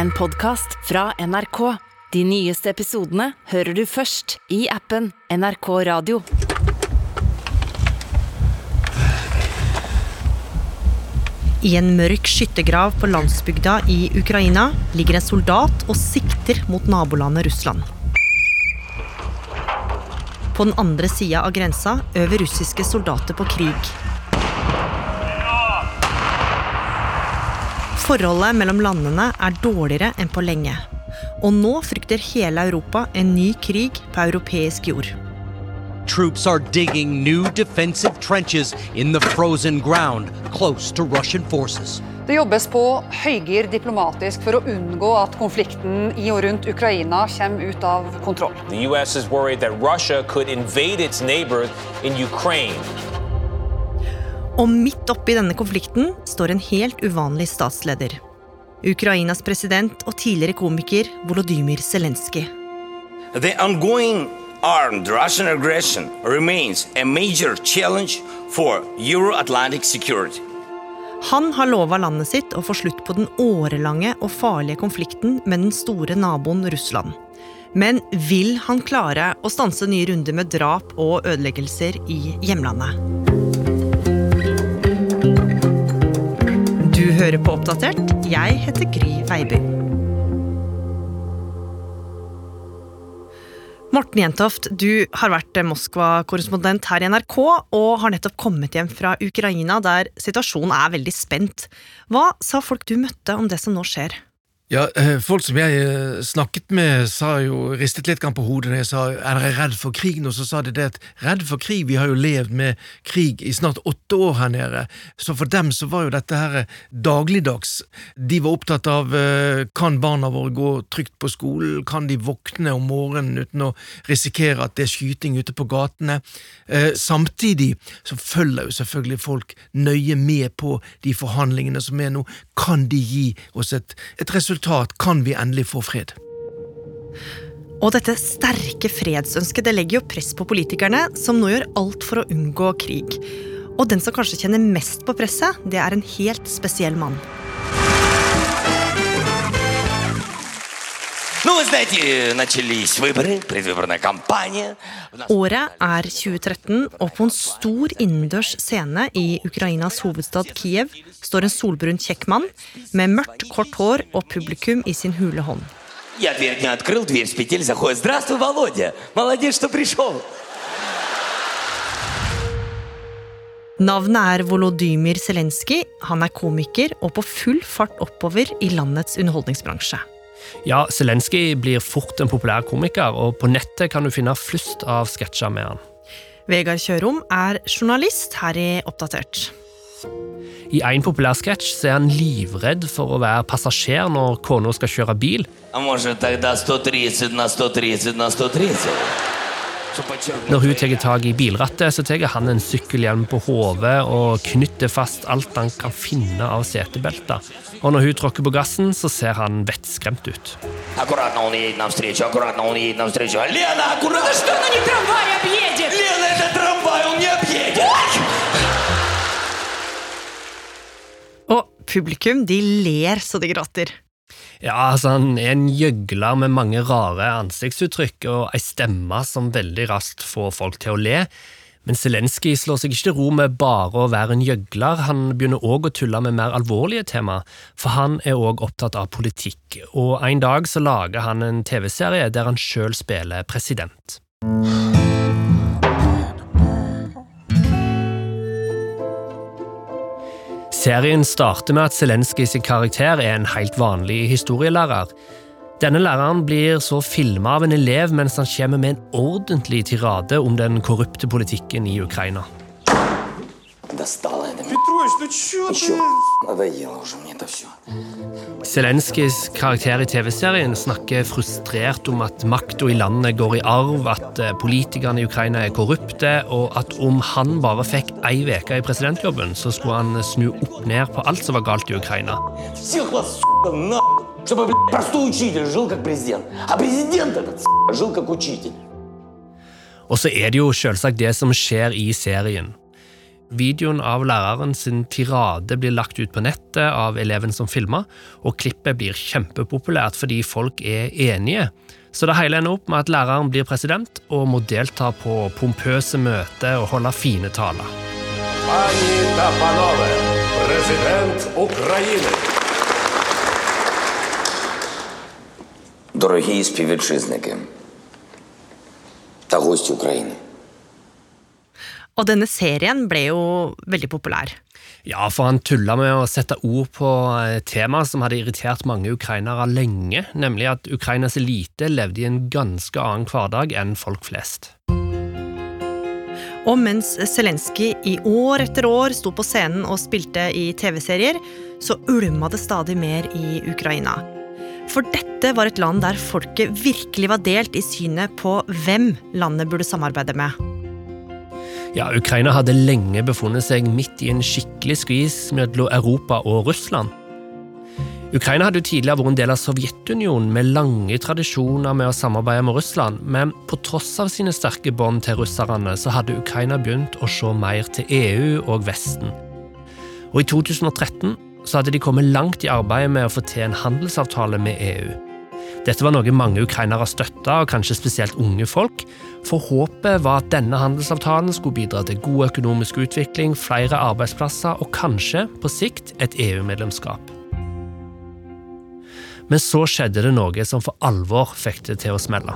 en podkast fra NRK. De nyeste episodene hører du først i appen NRK Radio. I en mørk skyttergrav på landsbygda i Ukraina ligger en soldat og sikter mot nabolandet Russland. På den andre sida av grensa øver russiske soldater på krig. Forholdet mellom landene er dårligere enn på lenge. Og nå frykter hele Europa en ny krig på europeisk jord. Troops are digging new defensive trenches in the frozen ground close to Russian forces. Det jobbes på høygir diplomatisk for å unngå at konflikten i og rundt Ukraina kommer ut av kontroll. The U.S. is worried that Russia could invade its neighbor in Ukraine. Og midt oppi denne konflikten står en helt uvanlig statsleder. Ukrainas president og tidligere komiker Volodymyr Zelenskyj. The ongoing armed Russian aggression remains a major challenge for Euro-Atlantic security. Han har lova landet sitt å få slutt på den årelange og farlige konflikten med den store naboen Russland. Men vil han klare å stanse nye runder med drap og ødeleggelser i hjemlandet? Hører på Oppdatert. Jeg heter Gry Veiby. Morten Jentoft, du har vært Moskva-korrespondent her i NRK og har nettopp kommet hjem fra Ukraina, der situasjonen er veldig spent. Hva sa folk du møtte om det som nå skjer? Ja, eh, Folk som jeg eh, snakket med, sa jo, ristet litt på hodet når jeg sa er dere redd for krig nå, så sa de det at redd for krig, vi har jo levd med krig i snart åtte år her nede, så for dem så var jo dette her dagligdags. De var opptatt av eh, kan barna våre gå trygt på skolen, kan de våkne om morgenen uten å risikere at det er skyting ute på gatene. Samtidig så følger jo selvfølgelig folk nøye med på de forhandlingene som er nå. Kan de gi oss et, et resultat? Resultat kan vi endelig få fred. Og dette sterke fredsønsket det legger jo press på politikerne, som nå gjør alt for å unngå krig. Og den som kanskje kjenner mest på presset, det er en helt spesiell mann. Året er 2013, og på en stor innendørs scene i Ukrainas hovedstad Kiev står en solbrun kjekk mann med mørkt, kort hår og publikum i sin hule hånd. Navnet er Volodymyr Zelenskyj. Han er komiker og på full fart oppover i landets underholdningsbransje. Ja, Zelenskyj blir fort en populær komiker, og på nettet kan du finne flust av sketsjer med han. Vegard Kjørom er journalist her i Oppdatert. I en populær sketsj er han livredd for å være passasjer når kona skal kjøre bil. Når hun tar tak i bilrattet, så tar han en sykkelhjelm på hodet og knytter fast alt han kan finne av setebelter. Og når hun tråkker på gassen, så ser han vettskremt ut. Og publikum de ler så de gråter. Ja, altså Han er en gjøgler med mange rare ansiktsuttrykk og ei stemme som veldig raskt får folk til å le. Men Zelenskyj slår seg ikke til ro med bare å være en gjøgler, han begynner òg å tulle med mer alvorlige tema, for han er òg opptatt av politikk, og en dag så lager han en TV-serie der han sjøl spiller president. Serien starter med at Zelenskyj sin karakter er en helt vanlig historielærer. Denne læreren blir så filma av en elev mens han kommer med en ordentlig tirade om den korrupte politikken i Ukraina. Zelenskyjs karakter i TV-serien snakker frustrert om at makta i landet går i arv, at eh, politikerne i Ukraina er korrupte, og at om han bare fikk ei uke i presidentjobben, så skulle han snu opp ned på alt som var galt i Ukraina. Og så er det jo selvsagt det som skjer i serien. Videoen av læreren sin tirade blir lagt ut på nettet av eleven som filma, og klippet blir kjempepopulært fordi folk er enige. Så det hele ender opp med at læreren blir president og må delta på pompøse møter og holde fine taler. Пані та панове, президент України. Дорогі співвітчизники та гості України. Og denne serien ble jo veldig populær. Ja, for han tulla med å sette ord på temaer som hadde irritert mange ukrainere lenge, nemlig at Ukrainas elite levde i en ganske annen hverdag enn folk flest. Og mens Zelenskyj i år etter år sto på scenen og spilte i TV-serier, så ulma det stadig mer i Ukraina. For dette var et land der folket virkelig var delt i synet på hvem landet burde samarbeide med. Ja, Ukraina hadde lenge befunnet seg midt i en skikkelig skvis mellom Europa og Russland. Ukraina hadde jo tidligere vært en del av Sovjetunionen med lange tradisjoner med å samarbeide med Russland, men på tross av sine sterke bånd til russerne, så hadde Ukraina begynt å se mer til EU og Vesten. Og i 2013 så hadde de kommet langt i arbeidet med å få til en handelsavtale med EU. Dette var noe mange ukrainere støtta, og kanskje spesielt unge folk, for håpet var at denne handelsavtalen skulle bidra til god økonomisk utvikling, flere arbeidsplasser og kanskje, på sikt, et EU-medlemskap. Men så skjedde det noe som for alvor fikk det til å smelle.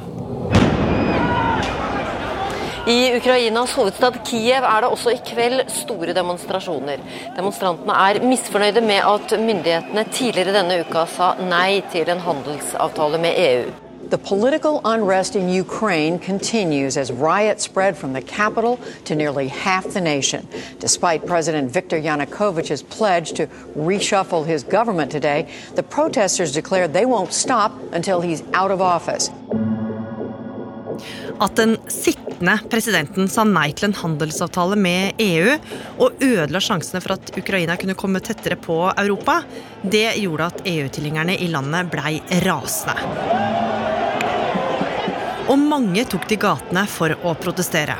I Ukrainas hovedstad Kiev er det også i kveld store demonstrasjoner. Demonstrantene er misfornøyde med at myndighetene tidligere denne uka sa nei til en handelsavtale med EU. The political unrest in Ukraine continues as riots spread from the capital to nearly half the nation. Despite President Viktor Yanukovych's pledge to reshuffle his government today, the protesters declared they won't stop until he's out of office. At den sittende presidenten sa nei til en handelsavtale med EU og ødela sjansene for at Ukraina kunne komme tettere på Europa, det gjorde at EU-tilhengerne i landet blei rasende. Og mange tok til gatene for å protestere.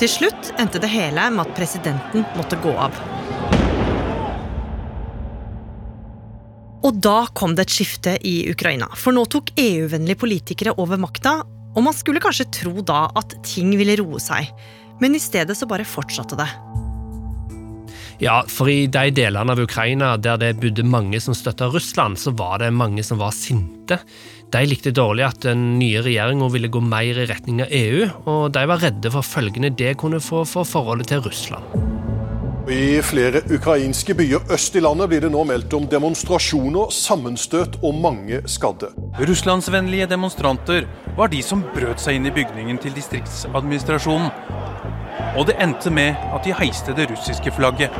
Til slutt endte det hele med at presidenten måtte gå av. Og da kom det et skifte i Ukraina. For nå tok EU-vennlige politikere over makta, og man skulle kanskje tro da at ting ville roe seg. Men i stedet så bare fortsatte det. Ja, for i de delene av Ukraina der det bodde mange som støtta Russland, så var det mange som var sinte. De likte dårlig at den nye regjeringa ville gå mer i retning av EU, og de var redde for følgene det kunne få for forholdet til Russland. I flere ukrainske byer øst i landet blir det nå meldt om demonstrasjoner, sammenstøt og mange skadde. Russlandsvennlige demonstranter var de som brøt seg inn i bygningen til distriktsadministrasjonen. Og det endte med at de heiste det russiske flagget.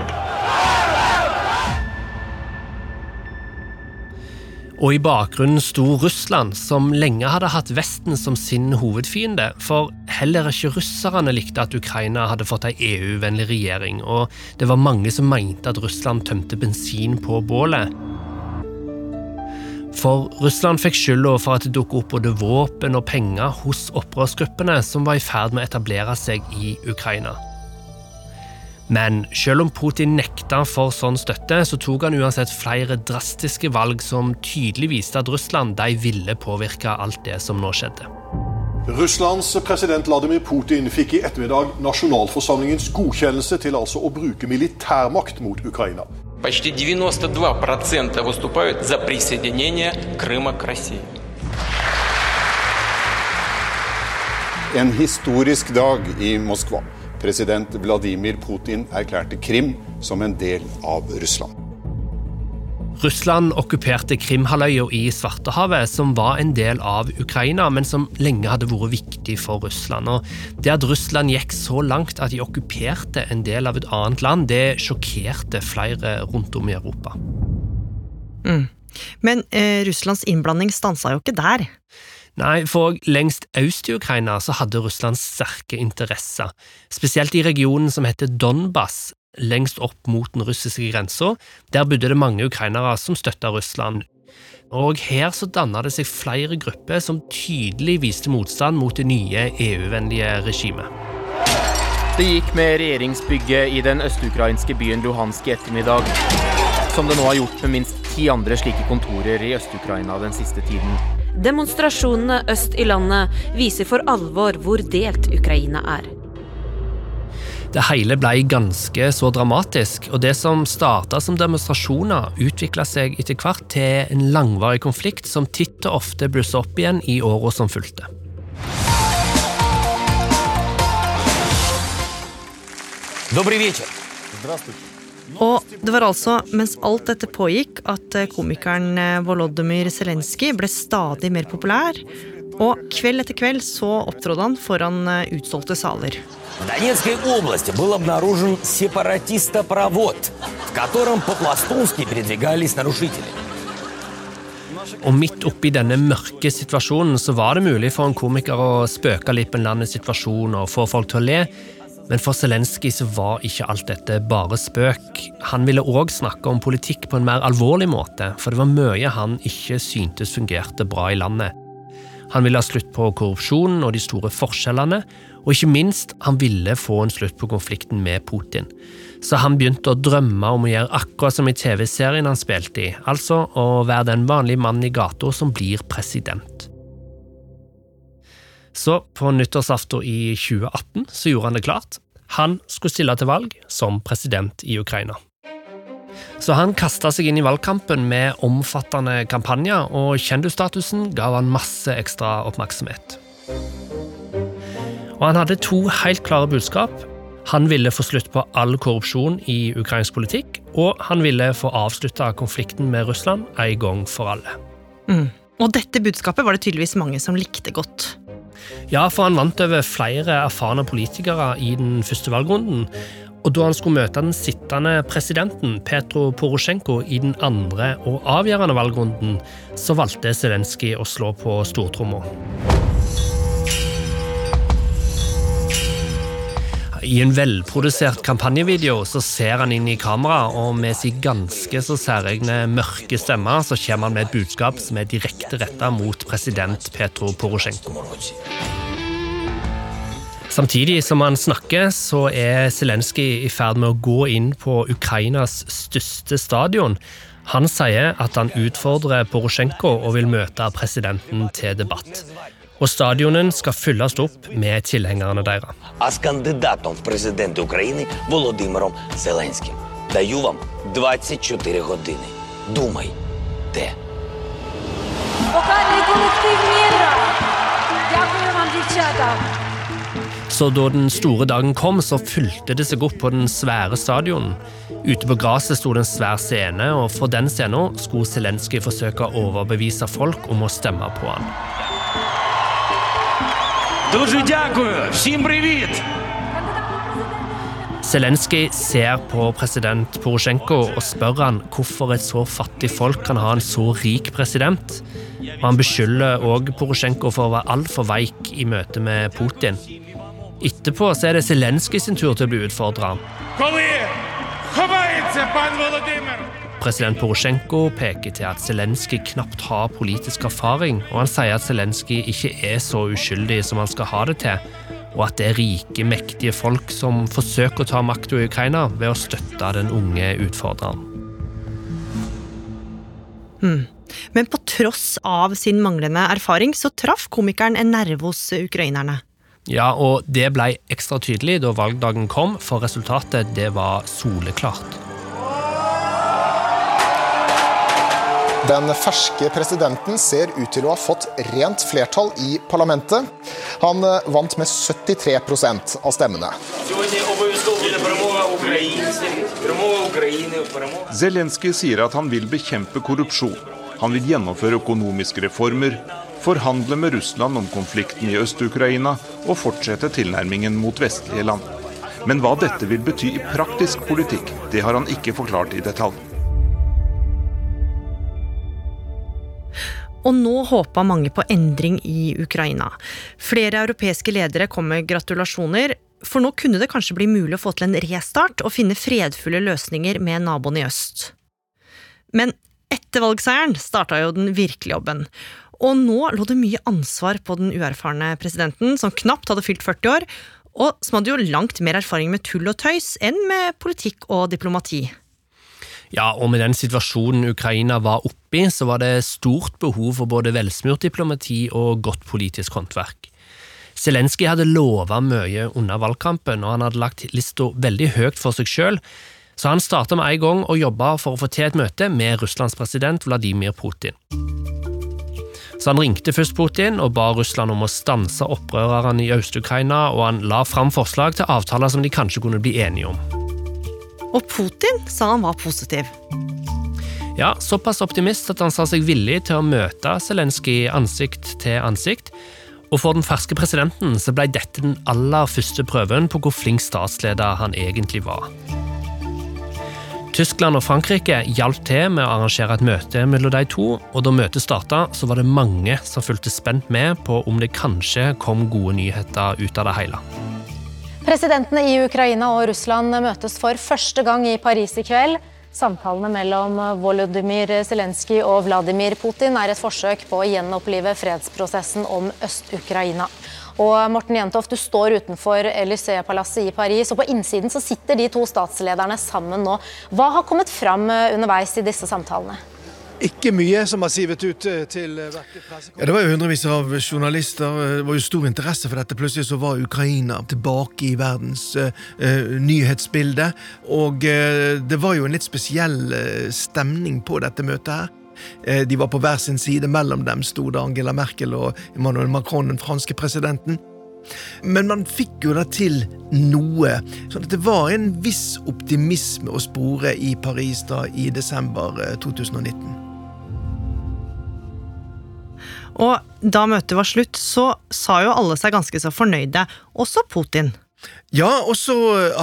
Og i bakgrunnen sto Russland, som lenge hadde hatt Vesten som sin hovedfiende, for heller ikke russerne likte at Ukraina hadde fått ei EU-vennlig regjering, og det var mange som mente at Russland tømte bensin på bålet. For Russland fikk skylda for at det dukket opp både våpen og penger hos opprørsgruppene som var i ferd med å etablere seg i Ukraina. Men selv om Putin nekta for sånn støtte, så tok han uansett flere drastiske valg som tydelig viste at Russland de ville påvirke alt det som nå skjedde. Russlands president Vladimir Putin fikk i ettermiddag nasjonalforsamlingens godkjennelse til altså å bruke militærmakt mot Ukraina. Почти 92% выступают за присоединение Крыма к России. En historisk dag i Moskva. President Vladimir Putin erklærte Krim som en del av Russland. Russland okkuperte Krimhalvøya i Svartehavet, som var en del av Ukraina, men som lenge hadde vært viktig for Russland. Og det at Russland gikk så langt at de okkuperte en del av et annet land, det sjokkerte flere rundt om i Europa. Mm. Men eh, Russlands innblanding stansa jo ikke der. Nei, for lengst øst i Ukraina så hadde Russland sterke interesser, spesielt i regionen som heter Donbas, lengst opp mot den russiske grensa. Der bodde det mange ukrainere som støtta Russland. Og her så danna det seg flere grupper som tydelig viste motstand mot det nye EU-vennlige regimet. Det gikk med regjeringsbygget i den østukrainske byen Luhansk i ettermiddag, som det nå har gjort med minst ti andre slike kontorer i Øst-Ukraina den siste tiden. Demonstrasjonene øst i landet viser for alvor hvor delt Ukraina er. Det hele ble ganske så dramatisk, og det som starta som demonstrasjoner, utvikla seg etter hvert til en langvarig konflikt som titt og ofte blussa opp igjen i åra som fulgte. Добрый вечер. Og det var altså mens alt dette pågikk at eh, komikeren eh, Volodymyr Zelenskyj ble stadig mer populær. Og kveld etter kveld så opptrådte han foran eh, utsolgte saler. В Донецкой области был обнаружен сепаратистопровод, в котором по-пластунски передвигались нарушители. Og midt oppi denne mørke situasjonen så var det mulig for en komiker å spøke litt med landets situasjon og få folk til å le. Men for Zelenskyj så var ikke alt dette bare spøk. Han ville òg snakke om politikk på en mer alvorlig måte, for det var mye han ikke syntes fungerte bra i landet. Han ville ha slutt på korrupsjonen og de store forskjellene, og ikke minst, han ville få en slutt på konflikten med Putin. Så han begynte å drømme om å gjøre akkurat som i TV-serien han spilte i, altså å være den vanlige mannen i gata som blir president. Så på nyttårsaften i 2018 så gjorde han det klart. Han skulle stille til valg som president i Ukraina. Så han kasta seg inn i valgkampen med omfattende kampanjer, og kjendisstatusen ga han masse ekstra oppmerksomhet. Og han hadde to helt klare budskap. Han ville få slutt på all korrupsjon i ukrainsk politikk, og han ville få avslutta konflikten med Russland en gang for alle. Mm. Og dette budskapet var det tydeligvis mange som likte godt. Ja, for han vant over flere erfarne politikere i den første valgrunden. Og da han skulle møte den sittende presidenten, Petro Porosjenko, i den andre og avgjørende valgrunden, så valgte Zelenskyj å slå på stortromma. I en velprodusert kampanjevideo så ser han inn i kamera, og med sin ganske så særegne mørke stemme så kommer han med et budskap som er direkte retta mot president Petro Porosjenko. Samtidig som han snakker, så er Zelenskyj i ferd med å gå inn på Ukrainas største stadion. Han sier at han utfordrer Porosjenko og vil møte presidenten til debatt Og stadionen skal fylles opp med tilhengerne deres. А з кандидатом в президенти України Володимиром Зеленським. Даю вам 24 години. Думайте. Вокальний колектив Міра. Дякую вам, дівчата. Så da den store dagen kom, så fylte det seg opp på den svære stadionen. Ute på gresset sto det en svær scene, og for den scenen skulle Zelenskyj forsøke å overbevise folk om å stemme på han. Дуже дякую! Всім привіт! Zelenskyj ser på president Porosjenko og spør han hvorfor et så fattig folk kan ha en så rik president. Og Han beskylder òg Porosjenko for å være altfor veik i møte med Putin. Etterpå så er det Zelenskyj sin tur til å bli utfordra. President Porosjenko peker til at Zelenskyj knapt har politisk erfaring, og han sier at Zelenskyj ikke er så uskyldig som han skal ha det til, og at det er rike, mektige folk som forsøker å ta makta i Ukraina ved å støtte den unge utfordreren. Hmm. Men på tross av sin manglende erfaring så traff komikeren en nerve hos ukrainerne. Ja, og det ble ekstra tydelig da valgdagen kom, for resultatet det var soleklart. Den ferske presidenten ser ut til å ha fått rent flertall i parlamentet. Han eh, vant med 73 av stemmene. Zelenskyj sier at han vil bekjempe korrupsjon. Han vil gjennomføre økonomiske reformer, forhandle med Russland om konflikten i Øst-Ukraina og fortsette tilnærmingen mot vestlige land. Men hva dette vil bety i praktisk politikk, det har han ikke forklart i detalj. Og nå håpa mange på endring i Ukraina. Flere europeiske ledere kom med gratulasjoner, for nå kunne det kanskje bli mulig å få til en restart og finne fredfulle løsninger med naboen i øst. Men etter valgseieren starta jo den virkelige jobben. Og nå lå det mye ansvar på den uerfarne presidenten, som knapt hadde fylt 40 år, og som hadde jo langt mer erfaring med tull og tøys enn med politikk og diplomati. Ja, og med den situasjonen Ukraina var oppi, så var det stort behov for både velsmurt diplomati og godt politisk håndverk. Zelenskyj hadde lova mye under valgkampen, og han hadde lagt lista veldig høyt for seg sjøl, så han starta med en gang å jobbe for å få til et møte med Russlands president Vladimir Putin. Så han ringte først Putin og ba Russland om å stanse opprørerne i Øst-Ukraina, og han la fram forslag til avtaler som de kanskje kunne bli enige om. Og Putin sa han var positiv. Ja, såpass optimist at han sa seg villig til å møte Zelenskyj ansikt til ansikt. Og for den ferske presidenten så ble dette den aller første prøven på hvor flink statsleder han egentlig var. Tyskland og Frankrike hjalp til med å arrangere et møte mellom de to, og da møtet starta, så var det mange som fulgte spent med på om det kanskje kom gode nyheter ut av det hele. Presidentene i Ukraina og Russland møtes for første gang i Paris i kveld. Samtalene mellom Volodymyr Zelenskyj og Vladimir Putin er et forsøk på å gjenopplive fredsprosessen om Øst-Ukraina. Og Morten Jentoft, du står utenfor Élysée-palasset i Paris, og på innsiden så sitter de to statslederne sammen nå. Hva har kommet fram underveis i disse samtalene? Ikke mye som har sivet ut eh, til eh, ja, Det var jo hundrevis av journalister. Det var jo stor interesse for dette. Plutselig så var Ukraina tilbake i verdens uh, nyhetsbilde. Og uh, det var jo en litt spesiell stemning på dette møtet her. De var på hver sin side. Mellom dem sto da Angela Merkel og Emmanuel Macron, den franske presidenten. Men man fikk jo da til noe. Så det var en viss optimisme å spore i Paris da i desember 2019. Og da møtet var slutt, så sa jo alle seg ganske så fornøyde, også Putin. Ja, og så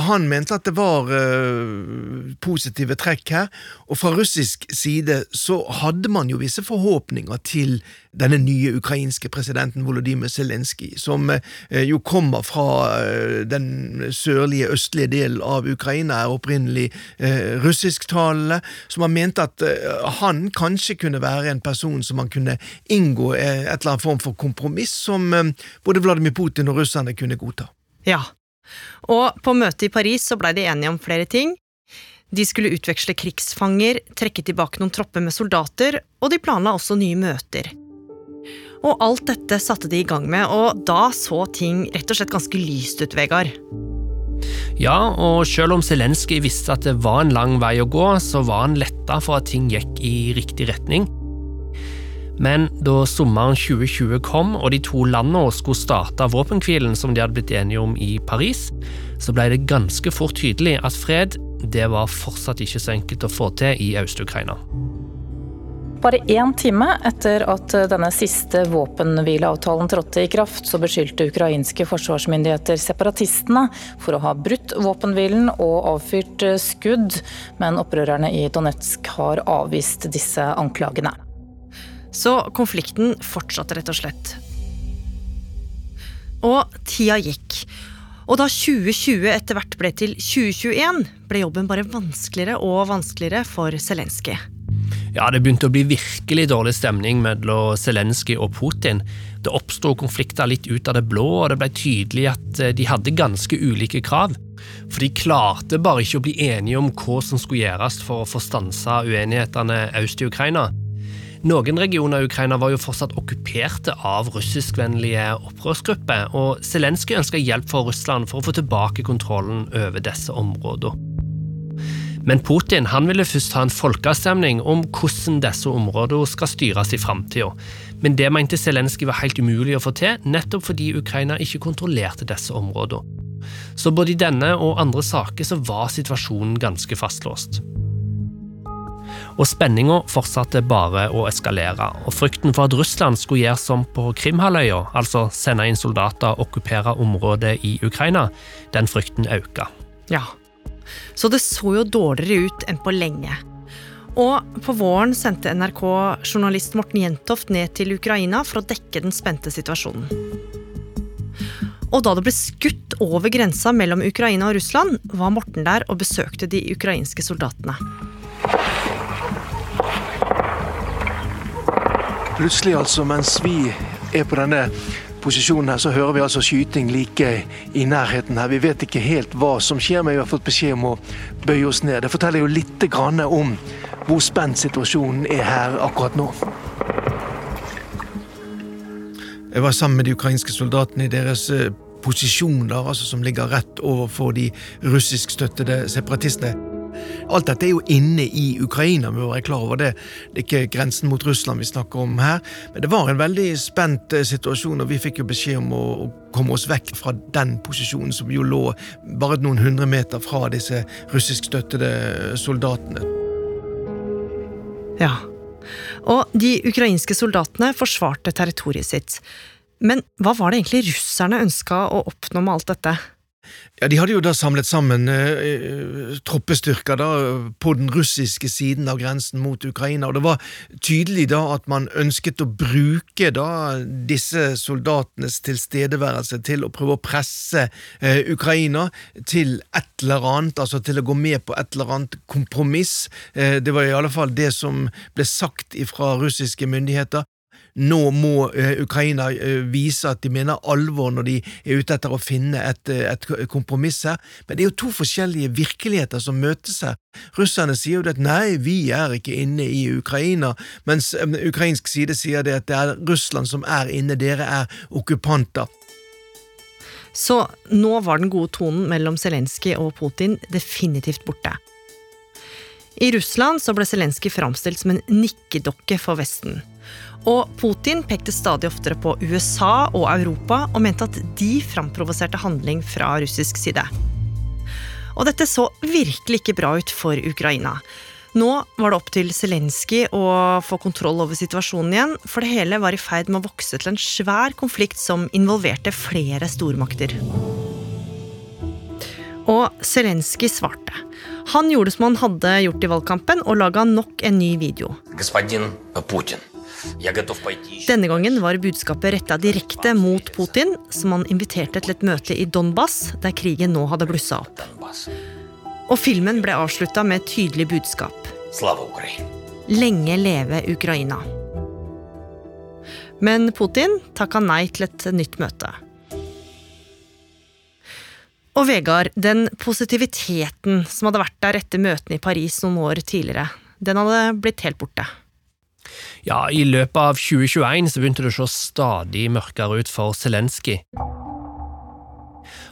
han mente at det var uh, positive trekk her. Og fra russisk side så hadde man jo visse forhåpninger til denne nye ukrainske presidenten Volodymyr Zelenskyj, som uh, jo kommer fra uh, den sørlige, østlige delen av Ukraina, er opprinnelig russisktalende. Så man mente at han kanskje kunne være en person som man kunne inngå et eller annet form for kompromiss, som både Vladimir Putin og russerne kunne godta. Ja, og på møtet i Paris så blei de enige om flere ting. De skulle utveksle krigsfanger, trekke tilbake noen tropper med soldater, og de planla også nye møter. Og alt dette satte de i gang med, og da så ting rett og slett ganske lyst ut, Vegard. Ja, og selv om Zelenskyj visste at det var en lang vei å gå, så var han letta for at ting gikk i riktig retning. Men da sommeren 2020 kom og de to landene skulle starte våpenhvilen som de hadde blitt enige om i Paris, så ble det ganske fort tydelig at fred det var fortsatt ikke så enkelt å få til i Øst-Ukraina. Bare én time etter at denne siste våpenhvileavtalen trådte i kraft, så beskyldte ukrainske forsvarsmyndigheter separatistene for å ha brutt våpenhvilen og avfyrt skudd, men opprørerne i Donetsk har avvist disse anklagene. Så konflikten fortsatte rett og slett. Og tida gikk. Og da 2020 etter hvert ble til 2021, ble jobben bare vanskeligere og vanskeligere for Zelenskyj. Ja, det begynte å bli virkelig dårlig stemning mellom Zelenskyj og Putin. Det oppsto konflikter litt ut av det blå, og det ble tydelig at eh, de hadde ganske ulike krav. For de klarte bare ikke å bli enige om hva som skulle gjøres for å få stansa uenighetene øst i Ukraina. Noen regioner i Ukraina var jo fortsatt okkuperte av russiskvennlige opprørsgrupper, og Zelenskyj ønska hjelp fra Russland for å få tilbake kontrollen over disse områdene. Men Putin han ville først ha en folkeavstemning om hvordan disse områdene skal styres i framtida. Men det mente Zelenskyj var helt umulig å få til, nettopp fordi Ukraina ikke kontrollerte disse områdene. Så både i denne og andre saker så var situasjonen ganske fastlåst. Og spenninga fortsatte bare å eskalere, og frykten for at Russland skulle gjøre som på Krimhalvøya, altså sende inn soldater og okkupere området i Ukraina, den frykten økte. Ja, så det så jo dårligere ut enn på lenge. Og på våren sendte NRK-journalist Morten Jentoft ned til Ukraina for å dekke den spente situasjonen. Og da det ble skutt over grensa mellom Ukraina og Russland, var Morten der og besøkte de ukrainske soldatene. Plutselig, altså, mens vi er på denne posisjonen her, så hører vi altså skyting like i nærheten her. Vi vet ikke helt hva som skjer, men vi har fått beskjed om å bøye oss ned. Det forteller jo litt om hvor spent situasjonen er her akkurat nå. Jeg var sammen med de ukrainske soldatene i deres eh, posisjoner, altså som ligger rett overfor de russiskstøttede separatistene. Alt dette er jo inne i Ukraina, vi må være klar over det. Det er ikke grensen mot Russland vi snakker om her. Men det var en veldig spent eh, situasjon, og vi fikk jo beskjed om å, komme oss vekk fra den posisjonen som jo lå bare noen hundre meter fra disse russiskstøttede soldatene. Ja. Og de ukrainske soldatene forsvarte territoriet sitt. Men hva var det egentlig russerne ønska å oppnå med alt dette? Ja, De hadde jo da samlet sammen eh, troppestyrker da, på den russiske siden av grensen mot Ukraina, og det var tydelig da at man ønsket å bruke da disse soldatenes tilstedeværelse til å prøve å presse eh, Ukraina til et eller annet, altså til å gå med på et eller annet kompromiss. Eh, det var i alle fall det som ble sagt fra russiske myndigheter nå må eh, Ukraina eh, vise at de mener alvor når de er ute etter å finne et, eh, et kompromiss her. Men det er jo to forskjellige virkeligheter som møtes her. Russerne sier jo at nei, vi er ikke inne i Ukraina, mens ukrainsk side sier det at det er Russland som er inne, dere er okkupanter. Så nå var den gode tonen mellom Zelenskyj og Putin definitivt borte. I Russland så ble Zelenskyj framstilt som en nikkedokke for Vesten. Og Putin pekte stadig oftere på USA og Europa og mente at de framprovoserte handling fra russisk side. Og dette så virkelig ikke bra ut for Ukraina. Nå var det opp til Zelenskyj å få kontroll over situasjonen igjen, for det hele var i ferd med å vokse til en svær konflikt som involverte flere stormakter. Og Zelenskyj svarte. Han gjorde som han hadde gjort i valgkampen, og laga nok en ny video. Господин Putin. Denne gangen var budskapet retta direkte mot Putin, som han inviterte til et møte i Donbas, der krigen nå hadde blussa opp. Og filmen ble avslutta med et tydelig budskap. Lenge leve Ukraina. Men Putin takka nei til et nytt møte. Og Vegard, den positiviteten som hadde vært der etter møtene i Paris noen år tidligere, den hadde blitt helt borte. Ja, i løpet av 2021 så begynte det å se stadig mørkere ut for Zelenskyj.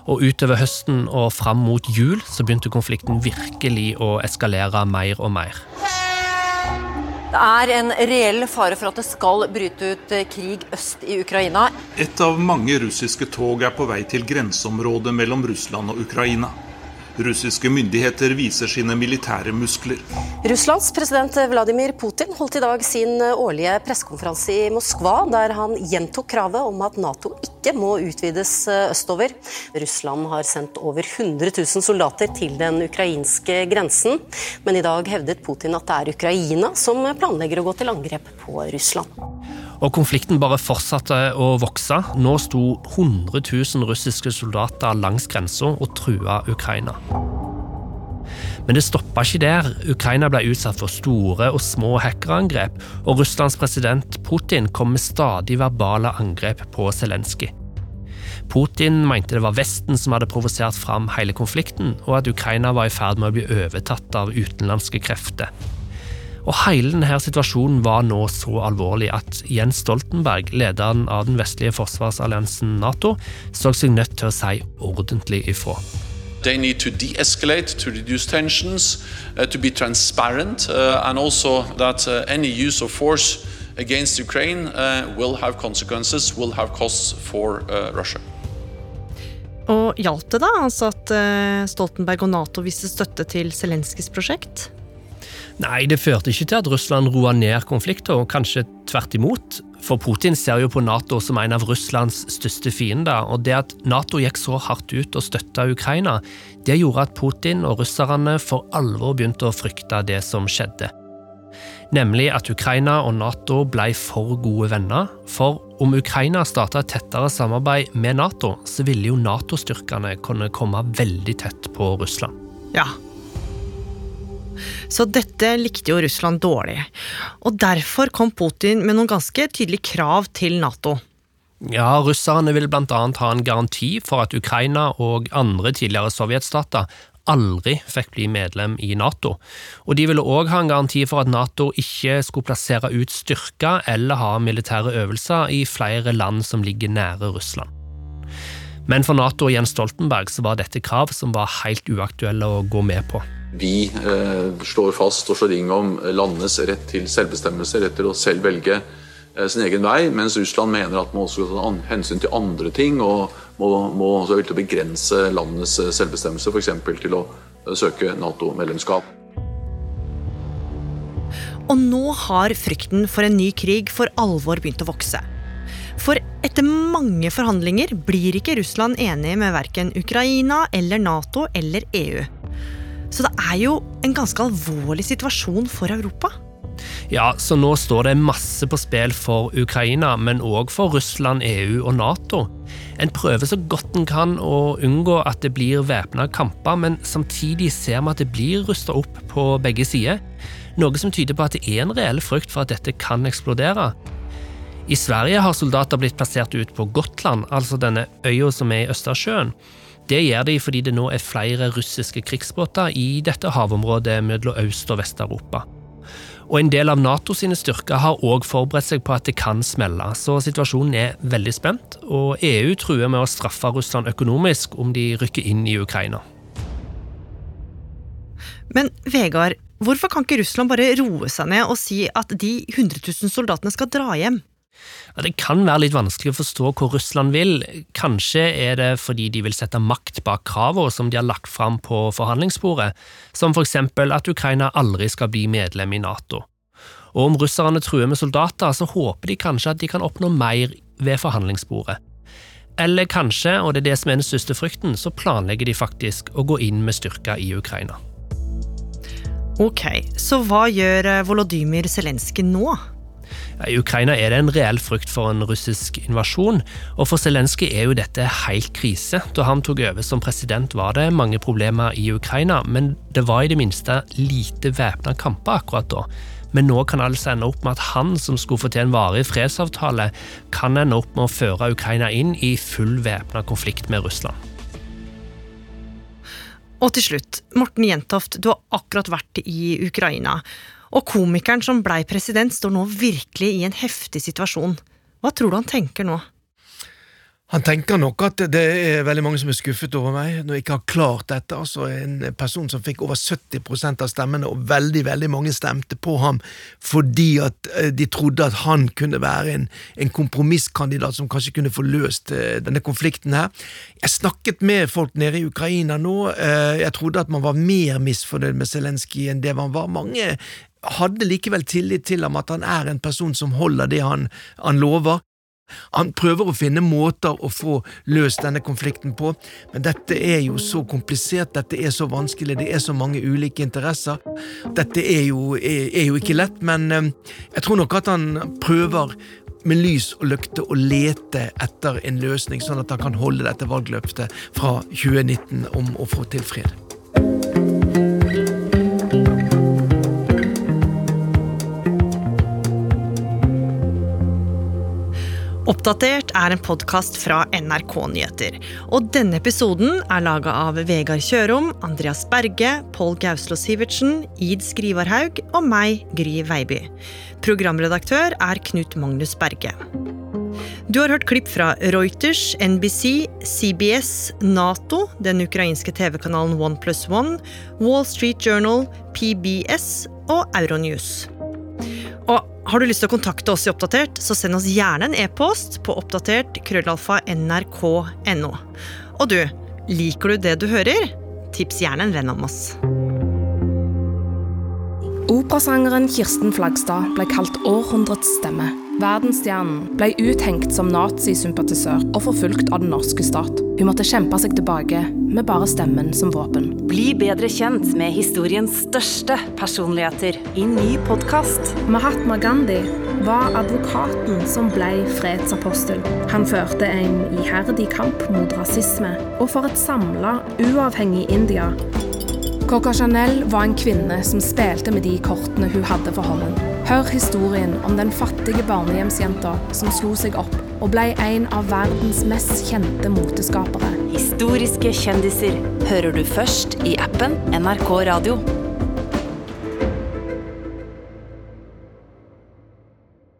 Og utover høsten og fram mot jul så begynte konflikten virkelig å eskalere mer og mer. Det er en reell fare for at det skal bryte ut krig øst i Ukraina. Et av mange russiske tog er på vei til grenseområdet mellom Russland og Ukraina. Russiske myndigheter viser sine militære muskler. Russlands president Vladimir Putin holdt i dag sin årlige pressekonferanse i Moskva, der han gjentok kravet om at Nato ikke må utvides østover. Russland har sendt over 100 000 soldater til den ukrainske grensen, men i dag hevdet Putin at det er Ukraina som planlegger å gå til angrep på Russland. Og konflikten bare fortsatte å vokse. Nå sto 100 000 russiske soldater langs grensa og trua Ukraina. Men det stoppa ikke der. Ukraina ble utsatt for store og små hackerangrep, og Russlands president Putin kom med stadig verbale angrep på Zelenskyj. Putin mente det var Vesten som hadde provosert fram hele konflikten, og at Ukraina var i ferd med å bli overtatt av utenlandske krefter. Og hele denne situasjonen var nå så alvorlig at Jens Stoltenberg, lederen av den vestlige forsvarsalliansen Nato, så seg nødt til å si ordentlig ifra. They need to de-escalate, to reduce tensions, uh, to be transparent, uh, and also that uh, any use of force against Ukraine uh, will have consequences, will have costs for uh, Russia. Og Hjalp det da altså at uh, Stoltenberg og Nato viste støtte til Zelenskyjs prosjekt? Nei, det førte ikke til at Russland roa ned konflikter, og kanskje tvert imot. For Putin ser jo på Nato som en av Russlands største fiender, og det at Nato gikk så hardt ut og støtta Ukraina, det gjorde at Putin og russerne for alvor begynte å frykte det som skjedde. Nemlig at Ukraina og Nato ble for gode venner, for om Ukraina starta et tettere samarbeid med Nato, så ville jo Nato-styrkene kunne komme veldig tett på Russland. Ja, så dette likte jo Russland dårlig. Og derfor kom Putin med noen ganske tydelige krav til Nato. Ja, russerne vil blant annet ha en garanti for at Ukraina og andre tidligere sovjetstater aldri fikk bli medlem i Nato. Og de ville òg ha en garanti for at Nato ikke skulle plassere ut styrker eller ha militære øvelser i flere land som ligger nære Russland. Men for Nato og Jens Stoltenberg så var dette krav som var helt uaktuelle å gå med på. Vi eh, slår fast og slår ring om landenes rett til selvbestemmelse, rett til å selv velge eh, sin egen vei, mens Russland mener at man også skal ta hensyn til andre ting og må, må også vil begrense landenes eh, selvbestemmelse, f.eks. til å eh, søke Nato-medlemskap. Og nå har frykten for en ny krig for alvor begynt å vokse. For etter mange forhandlinger blir ikke Russland enig med verken Ukraina eller Nato eller EU. Så det er jo en ganske alvorlig situasjon for Europa. Ja, så nå står det masse på spill for Ukraina, men òg for Russland, EU og Nato. En prøver så godt en kan å unngå at det blir væpna kamper, men samtidig ser vi at det blir rusta opp på begge sider. Noe som tyder på at det er en reell frykt for at dette kan eksplodere. I Sverige har soldater blitt plassert ut på Gotland, altså denne øya som er i Østersjøen. Det gjør de fordi det nå er flere russiske krigsbåter i dette havområdet mellom Øst- og Vest-Europa. Og En del av NATO sine styrker har òg forberedt seg på at det kan smelle, så situasjonen er veldig spent, og EU truer med å straffe Russland økonomisk om de rykker inn i Ukraina. Men Vegard, hvorfor kan ikke Russland bare roe seg ned og si at de 100 000 soldatene skal dra hjem? Det kan være litt vanskelig å forstå hvor Russland vil. Kanskje er det fordi de vil sette makt bak kravene som de har lagt fram på forhandlingsbordet, som for eksempel at Ukraina aldri skal bli medlem i Nato. Og om russerne truer med soldater, så håper de kanskje at de kan oppnå mer ved forhandlingsbordet. Eller kanskje, og det er det som er den største frykten, så planlegger de faktisk å gå inn med styrker i Ukraina. Ok, så hva gjør Volodymyr Zelenskyj nå? I Ukraina er det en reell frykt for en russisk invasjon, og for Zelenskyj er jo dette helt krise. Da han tok over som president var det mange problemer i Ukraina, men det var i det minste lite væpna kamper akkurat da. Men nå kan altså ende opp med at han som skulle få til en varig fredsavtale, kan ende opp med å føre Ukraina inn i full væpna konflikt med Russland. Og til slutt, Morten Jentoft, du har akkurat vært i Ukraina. Og komikeren som blei president, står nå virkelig i en heftig situasjon. Hva tror du han tenker nå? Han tenker nok at det er veldig mange som er skuffet over meg, når jeg ikke har klart dette. Altså En person som fikk over 70% av stemmene, og veldig veldig mange stemte på ham fordi at eh, de trodde at han kunne være en, en kompromisskandidat som kanskje kunne få løst eh, denne konflikten her. Jeg snakket med folk nede i Ukraina nå. Eh, jeg trodde at man var mer misfornøyd med Zelenskyj enn det man var. Mange hadde likevel tillit til ham, at han er en person som holder det han, han lover. Han prøver å finne måter å få løst denne konflikten på, men dette er jo så komplisert, dette er så vanskelig, det er så mange ulike interesser. Dette er jo, er, er jo ikke lett, men eh, jeg tror nok at han prøver med lys og lykte å lete etter en løsning, sånn at han kan holde dette valgløftet fra 2019 om å få til fred. Oppdatert er en podkast fra NRK Nyheter. Og denne episoden er laga av Vegard Kjørom, Andreas Berge, Pål Gauslo Sivertsen, Id Skrivarhaug og meg, Gry Veiby. Programredaktør er Knut Magnus Berge. Du har hørt klipp fra Reuters, NBC, CBS, Nato, den ukrainske TV-kanalen One Plus One, Wall Street Journal, PBS og Euronews. Har du lyst til å kontakte oss i Oppdatert, så send oss gjerne en e-post på oppdatert krøllalfa nrk.no. Og du, liker du det du hører? Tips gjerne en venn om oss. Operasangeren Kirsten Flagstad ble kalt århundrets stemme. Verdensstjernen ble uthengt som nazisympatisør og forfulgt av den norske stat. Hun måtte kjempe seg tilbake med bare stemmen som våpen. Bli bedre kjent med historiens største personligheter i ny podkast. Mahatma Gandhi var advokaten som ble fredsapostel. Han førte en iherdig kamp mot rasisme og for et samla, uavhengig India. Coca Chanel var en kvinne som spilte med de kortene hun hadde for hånden. Hør historien om den fattige barnehjemsjenta som slo seg opp og ble en av verdens mest kjente moteskapere. Historiske kjendiser hører du først i appen NRK Radio.